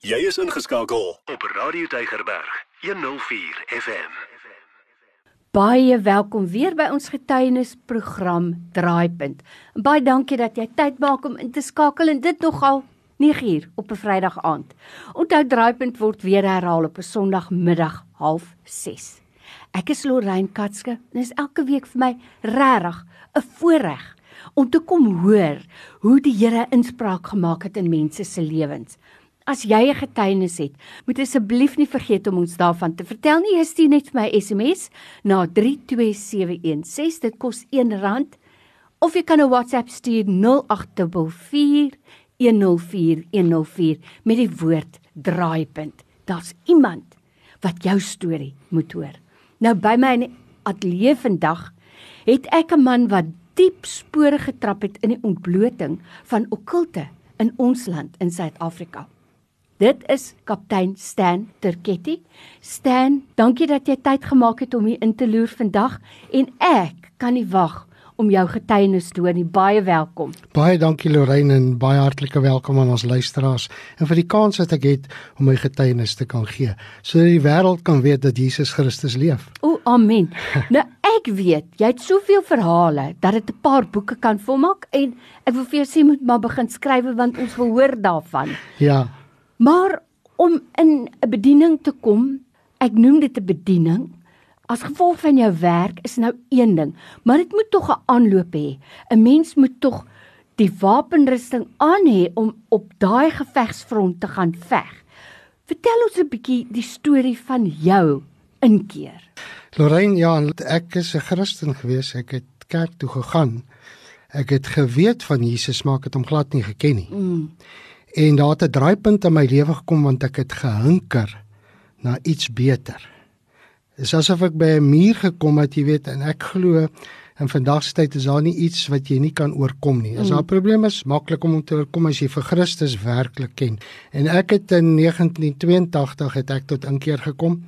Jy is ingeskakel op Radio Deigerberg 104 FM. Baie welkom weer by ons getuienisprogram Draaipunt. Baie dankie dat jy tyd maak om in te skakel en dit nogal 9uur op 'n Vrydag aand. Onthou Draaipunt word weer herhaal op 'n Sondagmiddag 06:30. Ek is Lorraine Katske en dit is elke week vir my regtig 'n voorreg om te kom hoor hoe die Here inspraak gemaak het in mense se lewens. As jy 'n getuienis het, moet asseblief nie vergeet om ons daarvan te vertel nie. Jy stuur net vir my SMS na 32716. Dit kos R1 of jy kan 'n WhatsApp stuur 0824104104 met die woord draaipunt. Daar's iemand wat jou storie moet hoor. Nou by my in die ateljee vandag het ek 'n man wat diep spore getrap het in die ontbloting van okkulte in ons land in Suid-Afrika. Dit is kaptein Stan Turketti. Stan, dankie dat jy tyd gemaak het om hier in te loer vandag en ek kan nie wag om jou getuienis te hoor nie. Baie welkom. Baie dankie Lorraine en baie hartlike welkom aan ons luisteraars en vir die kans wat ek het om my getuienis te kan gee sodat die wêreld kan weet dat Jesus Christus leef. O, amen. nou ek weet, jy het soveel verhale dat dit 'n paar boeke kan volmaak en ek wil vir jou sê moet maar begin skryf want ons wil hoor daarvan. Ja. Maar om in 'n bediening te kom, ek noem dit 'n bediening, as gevolg van jou werk is nou een ding, maar dit moet tog 'n aanloop hê. 'n Mens moet tog die wapenrusting aan hê om op daai gevegsfront te gaan veg. Vertel ons 'n bietjie die storie van jou inkeer. Lorraine, ja, ek is 'n Christen gewees. Ek het kerk toe gegaan. Ek het geweet van Jesus, maar ek het hom glad nie geken nie. Mm. En daar het 'n draaipunt in my lewe gekom want ek het gehunker na iets beter. Dit is asof ek by 'n muur gekom het, jy weet, en ek glo in vandag se tyd is daar nie iets wat jy nie kan oorkom nie. As daar 'n mm. probleem is, maklik om te oorkom as jy vir Christus werklik ken. En ek het in 1982 het ek tot inkeer gekom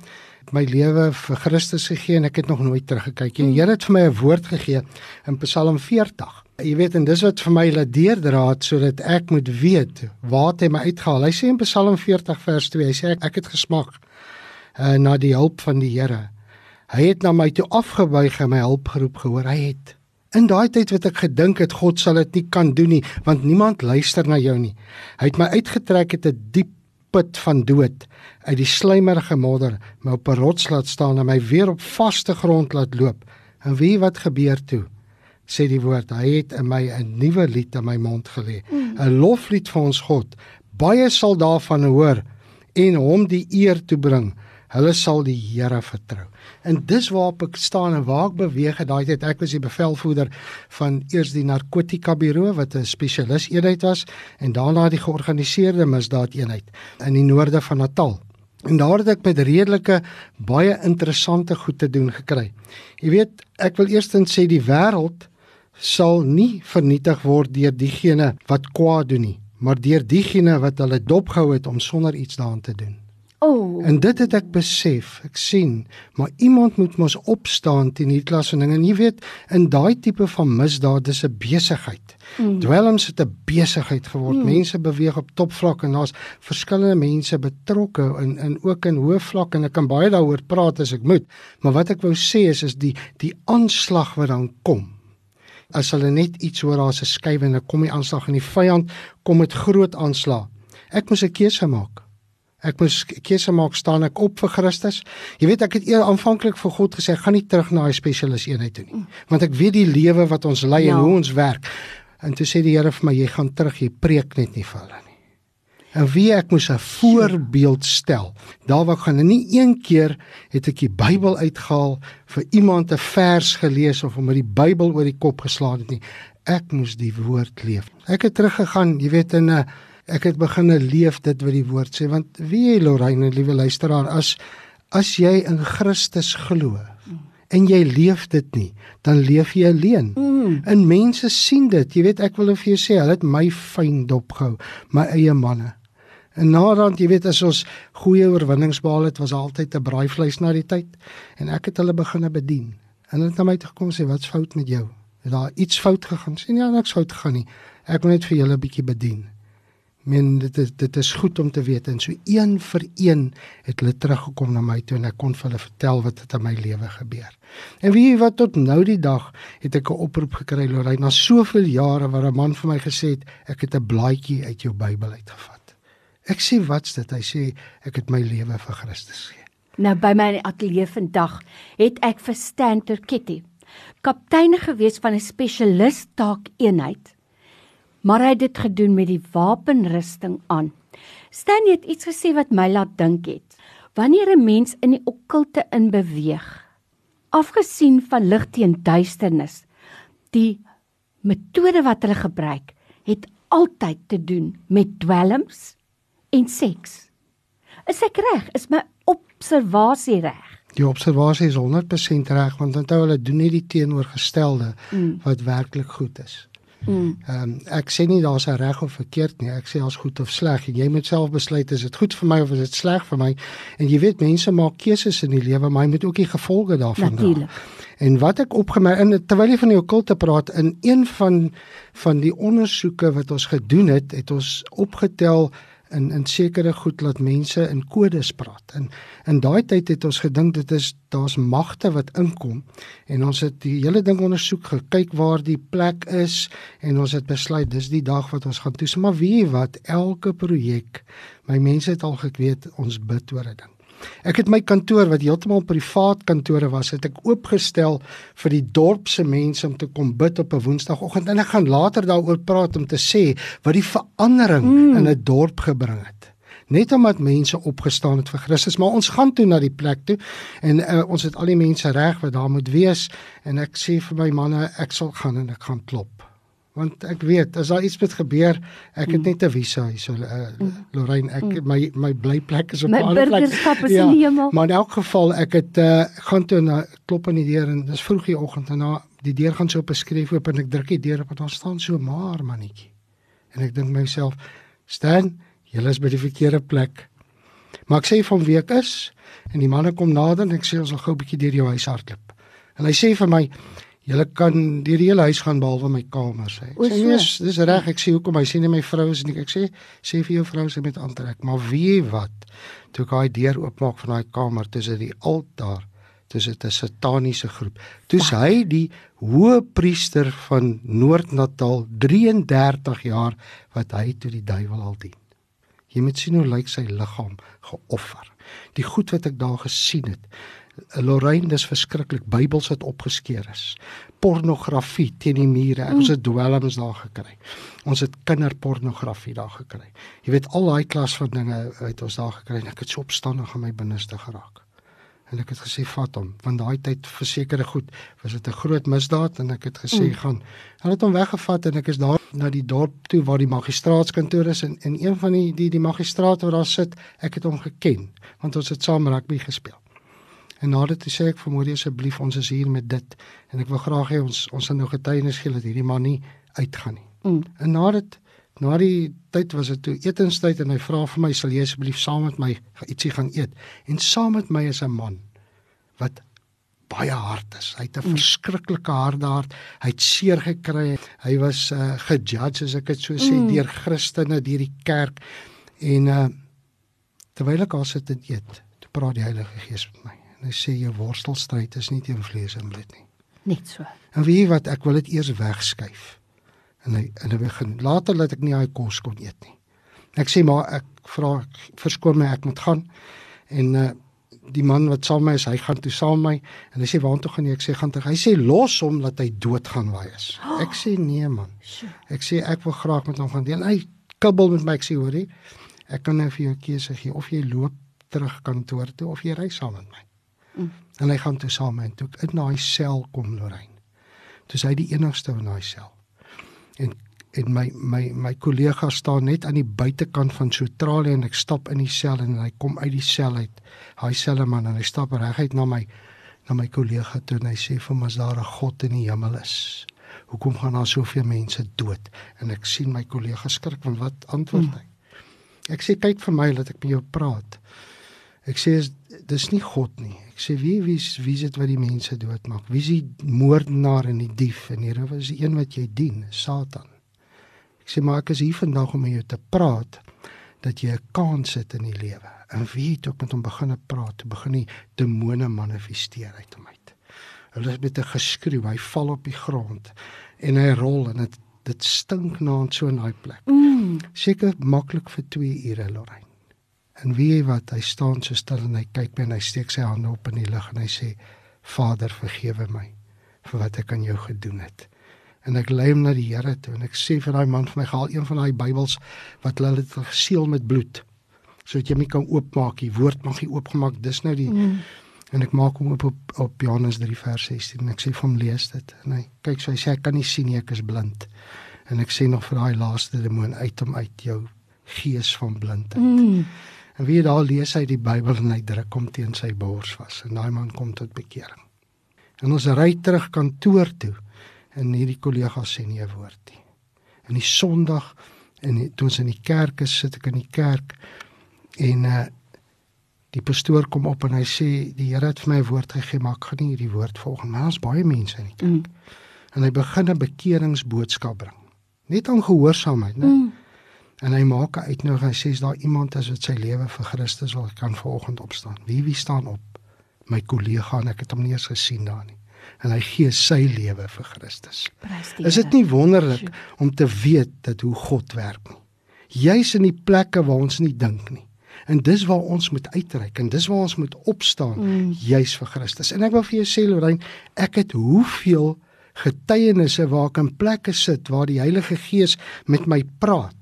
my lewe vir Christus gegee en ek het nog nooit teruggekyk nie. Die Here het vir my 'n woord gegee in Psalm 40. Jy weet en dis wat vir my laat deurdraad sodat ek moet weet waar hy my uitgehaal. Hy sê in Psalm 40 vers 2, hy sê ek, ek het gesmaak uh, na die hulp van die Here. Hy het na my toe afgebuig en my hulp geroep gehoor. Hy het in daai tyd wat ek gedink het God sal dit nie kan doen nie want niemand luister na jou nie. Hy het my uitgetrek uit 'n die diep put van dood uit die slijmerige modder my op 'n rots laat staan en my weer op vaste grond laat loop. En wie wat gebeur toe? Sê die woord, hy het in my 'n nuwe lied in my mond gelê, 'n mm. loflied vir ons God. Baie sal daarvan hoor en hom die eer toe bring. Hulle sal die Here vertrou. En dis waarop ek staan en waar ek beweeg het daai tyd. Ek was die bevelvoerder van eers die narkotika buro wat 'n spesialis eenheid was en daarna die georganiseerde misdaad eenheid in die noorde van Natal. En daar het ek met redelike baie interessante goed te doen gekry. Jy weet, ek wil eerstens sê die wêreld sal nie vernietig word deur diegene wat kwaad doen nie, maar deur diegene wat hulle dopgehou het om sonder iets daaraan te doen. Oh. En dit het ek besef, ek sien, maar iemand moet mos opstaan teen hierdie klas van dinge. En jy weet, in daai tipe van misdaad is 'n besigheid. Mm. Dwelms het 'n besigheid geword. Mm. Mense beweeg op topvlak en daar's verskillende mense betrokke in in ook in hoë vlak en ek kan baie daaroor praat as ek moet. Maar wat ek wou sê is is die die aanslag wat dan kom. As hulle net iets hoor daar's 'n skuif en dan kom die aanslag en die vyand kom met groot aanslag. Ek moes 'n keuse maak. Ek moes keuse maak staan ek op vir Christus. Jy weet ek het eers aanvanklik vir God gesê ek gaan nie terug na hy spesialis eenheid toe nie. Want ek weet die lewe wat ons lei ja. en hoe ons werk. En toe sê die Here vir my jy gaan terug, jy preek net nie vir hulle wie ek moes 'n voorbeeld stel. Daar waar gaan nie een keer het ek die Bybel uitgehaal vir iemand 'n vers gelees of om met die Bybel oor die kop geslaan het nie. Ek moes die woord leef. Ek het teruggegaan, jy weet in 'n ek het begine leef dit wat die woord sê want wie jy Lorraine liewe luisteraar as as jy in Christus glo en jy leef dit nie dan leef jy alleen mm. en mense sien dit jy weet ek wil vir jou sê hulle het my fyn dopgehou my eie manne en naderhand jy weet as ons goeie oorwinnings behaal het was altyd 'n braaivleis na die tyd. En ek het hulle begine bedien. En hulle het na my toe gekom sê wat's fout met jou? Is daar iets fout gegaan? Sê ja niks fout gegaan nie. Ek wil net vir julle 'n bietjie bedien. Men dit is, dit is goed om te weet. En so een vir een het hulle teruggekom na my toe en ek kon vir hulle vertel wat het in my lewe gebeur. En wie wat tot nou die dag het ek 'n oproep gekry Lorraine. Na soveel jare waar 'n man vir my gesê het ek het 'n blaadjie uit jou Bybel uitgevat. Ek sê wat's dit? Hy sê ek het my lewe vir Christus gegee. Nou by my ateljee vandag het ek vir Stanter Kitty, kaptein gewees van 'n spesialis taak eenheid maar hy het dit gedoen met die wapenrusting aan. Stan het iets gesê wat my laat dink het. Wanneer 'n mens in die okkulte in beweeg, afgesien van lig teen duisternis, die metode wat hulle gebruik, het altyd te doen met dwelms en seks. Is ek reg? Is my observasie reg? Die observasie is 100% reg want onthou hulle doen nie die teenoorgestelde mm. wat werklik goed is. Mm. Ehm um, ek sê nie daar's 'n reg of verkeerd nie. Ek sê as goed of sleg. Jy moet self besluit is dit goed vir my of is dit sleg vir my. En jy weet mense maak keuses in die lewe, maar jy moet ook die gevolge daarvan dra. En wat ek opgemerk in terwyl jy van die okkulte praat in een van van die ondersoeke wat ons gedoen het, het ons opgetel in in sekere goed laat mense in kodes praat. En in daai tyd het ons gedink dit is daar's magte wat inkom en ons het die hele ding ondersoek gekyk waar die plek is en ons het besluit dis die dag wat ons gaan toets. Maar wie wat elke projek, my mense het al geweet ons bid oor 'n ding. Ek het my kantoor wat heeltemal privaat kantore was, het ek oopgestel vir die dorp se mense om te kom bid op 'n Woensdagoggend en ek gaan later daaroor praat om te sê wat die verandering mm. in 'n dorp gebring het. Net omdat mense opgestaan het vir Christus, maar ons gaan toe na die plek toe en uh, ons het al die mense reg wat daar moet wees en ek sê vir my manne ek sal gaan en ek gaan klop want ek weet as daar iets moet gebeur ek het mm. net 'n visa hier so uh, Lorraine ek mm. my my blyplek is op 'n ander plek is ja, in die hemel. maar in elk geval ek het uh, gaan toe na klop aan die deur en dis vroeg die oggend en na die deur gaan so op 'n skreef oop en ek druk die deur op en daar staan so maar mannetjie. En ek dink myself staan jy is by die verkeerde plek. Maar ek sê van wie ek is en die manne kom nader en ek sê ons sal gou 'n bietjie deur jou huis hardloop. En hy sê vir my Julle kan deur die hele huis gaan behalwe my kamer sê. Ek sê nee, dis reg. Ek sê hoekom? Hy sê net my vrou is nie. Ek sê sê vir jou vrou sy met aantrek. Maar wie wat? Toe ek daai deur oopmaak van daai kamer tussen die altaar, tussen 'n sataniese groep. Toe's hy die hoë priester van Noord-Natal 33 jaar wat hy toe die duiwel al dien. Jy moet sien hoe lyk sy liggaam geoffer. Die goed wat ek daar gesien het. Lorraine dis verskriklik Bybels wat opgeskeur is. Pornografie teen die mure. Ons het dwelms daar gekry. Ons het kinderpornografie daar gekry. Jy weet al daai klas van dinge het ons daar gekry en ek het so opstandig aan my binneste geraak. En ek het gesê vat hom want daai tyd versekerde goed was dit 'n groot misdaad en ek het gesê mm. gaan. Hulle het hom weggevat en ek is daar na die dorp toe waar die magistraatskantoor is en en een van die die die magistrate wat daar sit, ek het hom geken want ons het saam rugby gespeel. En nadat sê ek vermoed asseblief ons is hier met dit en ek wil graag hê ons ons sal nou getuienis gee dat hierdie man nie uitgaan nie. Mm. En nadat na die tyd was dit toe etenstyd en hy vra vir my sal jy asseblief saam met my ietsie gaan eet. En saam met my is 'n man wat baie hard is. Hy het 'n mm. verskriklike harde hart. Hy het seer gekry. Hy was uh, gejudge as ek dit so sê mm. deur Christene, deur die kerk. En uh, terwyl ek al sit en eet, toe praat die Heilige Gees met my. Hy sê jou worstelstryd is nie teen vlees en bloed nie. Net so. En wie wat ek wil dit eers wegskuif. En hy en hy begin later laat ek nie daai kos kon eet nie. Ek sê maar ek vra verskoon my ek moet gaan en uh, die man wat saam met my is, hy gaan toe saam met my en hy sê waartoe gaan jy? Ek sê gaan terug. Hy sê los hom dat hy dood gaan waai is. Ek sê nee man. Ek sê ek wil graag met hom gaan deel. Hy kibbel met my ek sê hoorie. Ek kan nou vir jou keuse gee of jy loop terug kantoor toe of jy ry saam met my. Mm. En hy gaan toe saam en toe in daai sel kom Lorraine. Dis hy die enigste in daai sel. En en my my my kollega staan net aan die buitekant van so tralie en ek stap in die sel en hy kom uit die sel uit. Hy selman en hy stap reguit na my na my kollega toe en hy sê vir my as daar 'n God in die hemel is. Hoekom gaan daar soveel mense dood? En ek sien my kollega skrik van wat antwoord mm. hy. Ek sê kyk vir my dat ek met jou praat. Ek sê dis nie God nie. Ek sê wie wie wie is dit wat die mense doodmaak? Wie is die moordenaar en die dief? En hier was die een wat jy dien, Satan. Ek sê maar ek is hier vandag om met jou te praat dat jy 'n kans het in die lewe. En wie het ook met hom begin praat, te begin die demone manifesteer uit hom uit. Hulle is met 'n geskreeu, hy val op die grond en hy rol en dit dit stink na in so 'n daai plek. Mm. Seker maklik vir 2 ure Lorraine. En wie jy wat hy staan so stil en hy kyk my en hy steek sy hande op in die lug en hy sê Vader vergewe my vir wat ek aan jou gedoen het. En ek lei hom na die Here toe en ek sê vir daai man vir my gehaal een van daai Bybels wat hulle het geseël met bloed sodat jy my kan oopmaak die woord mag jy oopgemaak. Dis nou die mm. en ek maak hom op op, op Johannes 3 vers 16 en ek sê vir hom lees dit. En hy kyk so hy sê ek kan nie sien nie ek is blind. En ek sê nog vir daai laaste demoon uit hom uit jou gees van blindheid. Mm. En wie daar lees hy die Bybel en hy druk hom teen sy bors vas en daai man kom tot bekering en ons ry terug kantoor toe en hierdie kollega sê nie 'n woord nie. In die Sondag en toe ons in die kerk is, sit ek in die kerk en uh die pastoor kom op en hy sê die Here het vir my 'n woord gegee, maar ek gaan nie hierdie woord volg nie. Maar ons baie mense in die kerk. Mm. En hy begin 'n bekeringsboodskap bring. Net aan gehoorsaamheid, né? Mm. En hy maak 'n uitnodiging. Hy sê as daar iemand is wat sy lewe vir Christus wil kan vanoggend opstaan. Wie wie staan op? My kollega en ek het hom nie eens gesien daar nie en hy gee sy lewe vir Christus. Is dit nie wonderlik om te weet dat hoe God werk nie? Jy's in die plekke waar ons nie dink nie. En dis waar ons moet uitreik en dis waar ons moet opstaan mm. juis vir Christus. En ek wil vir jou sê Lorraine, ek het hoeveel getuienisse waar ek in plekke sit waar die Heilige Gees met my praat.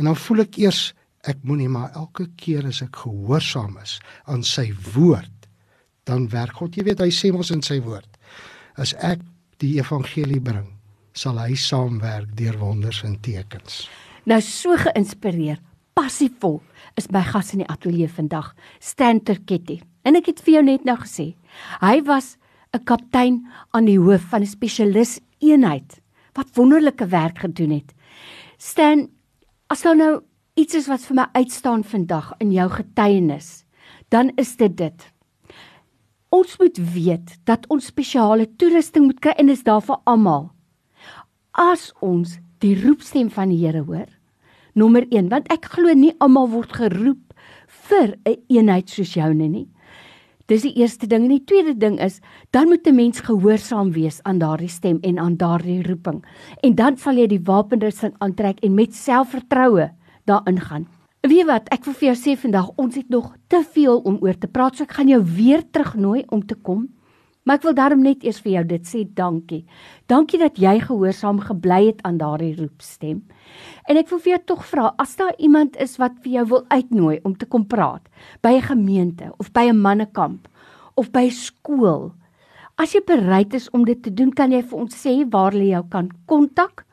En dan voel ek eers ek moenie maar elke keer as ek gehoorsaam is aan sy woord dan werk God. Jy weet hy sê ons in sy woord as ek die evangelie bring, sal hy saamwerk deur wonders en tekens. Nou so geïnspireer, passievol is my gas in die ateljee vandag, Stanter Ketty. En ek het vir jou net nou gesê, hy was 'n kaptein aan die hoof van 'n spesialis eenheid wat wonderlike werk gedoen het. Stan, as daar nou iets is wat vir my uitstaan vandag in jou getuienis, dan is dit dit. Ons moet weet dat ons spesiale toerusting moet kry en is daar vir almal. As ons die roepstem van die Here hoor, nommer 1, want ek glo nie almal word geroep vir 'n een eenheid soos joune nie. Dis die eerste ding en die tweede ding is dan moet 'n mens gehoorsaam wees aan daardie stem en aan daardie roeping. En dan sal jy die wapenrusting aantrek en met selfvertroue daarin gaan. Wie wat, ek wil vir jou sê vandag, ons het nog te veel om oor te praat, so ek gaan jou weer terugnooi om te kom. Maar ek wil daarom net eers vir jou dit sê dankie. Dankie dat jy gehoorsaam gebly het aan daardie roepstem. En ek wil vir jou tog vra, as daar iemand is wat vir jou wil uitnooi om te kom praat by 'n gemeente of by 'n mannekamp of by skool, as jy bereid is om dit te doen, kan jy vir ons sê waar hulle jou kan kontak?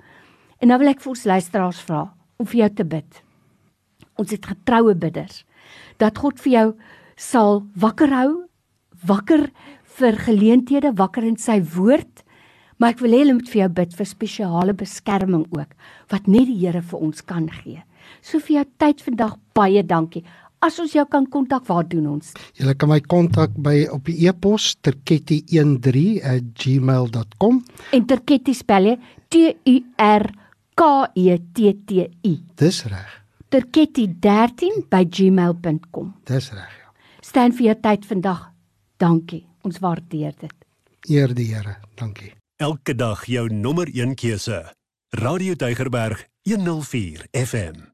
En dan wil ek vir ons luisteraars vra om vir jou te bid ons het getroue bidders dat God vir jou sal wakker hou wakker vir geleenthede wakker in sy woord maar ek wil hê hulle moet vir jou bid vir spesiale beskerming ook wat net die Here vir ons kan gee so vir jou tyd vandag baie dankie as ons jou kan kontak waar doen ons jy kan my kontak by op die e-pos terketti13@gmail.com en terketti spel jy T U R K E T T I dis reg terketti13@gmail.com. Dis reg, ja. Staan vir jou tyd vandag. Dankie. Ons waardeer dit. Eer die Here. Dankie. Elke dag jou nommer 1 keuse. Radio Deugerberg 104 FM.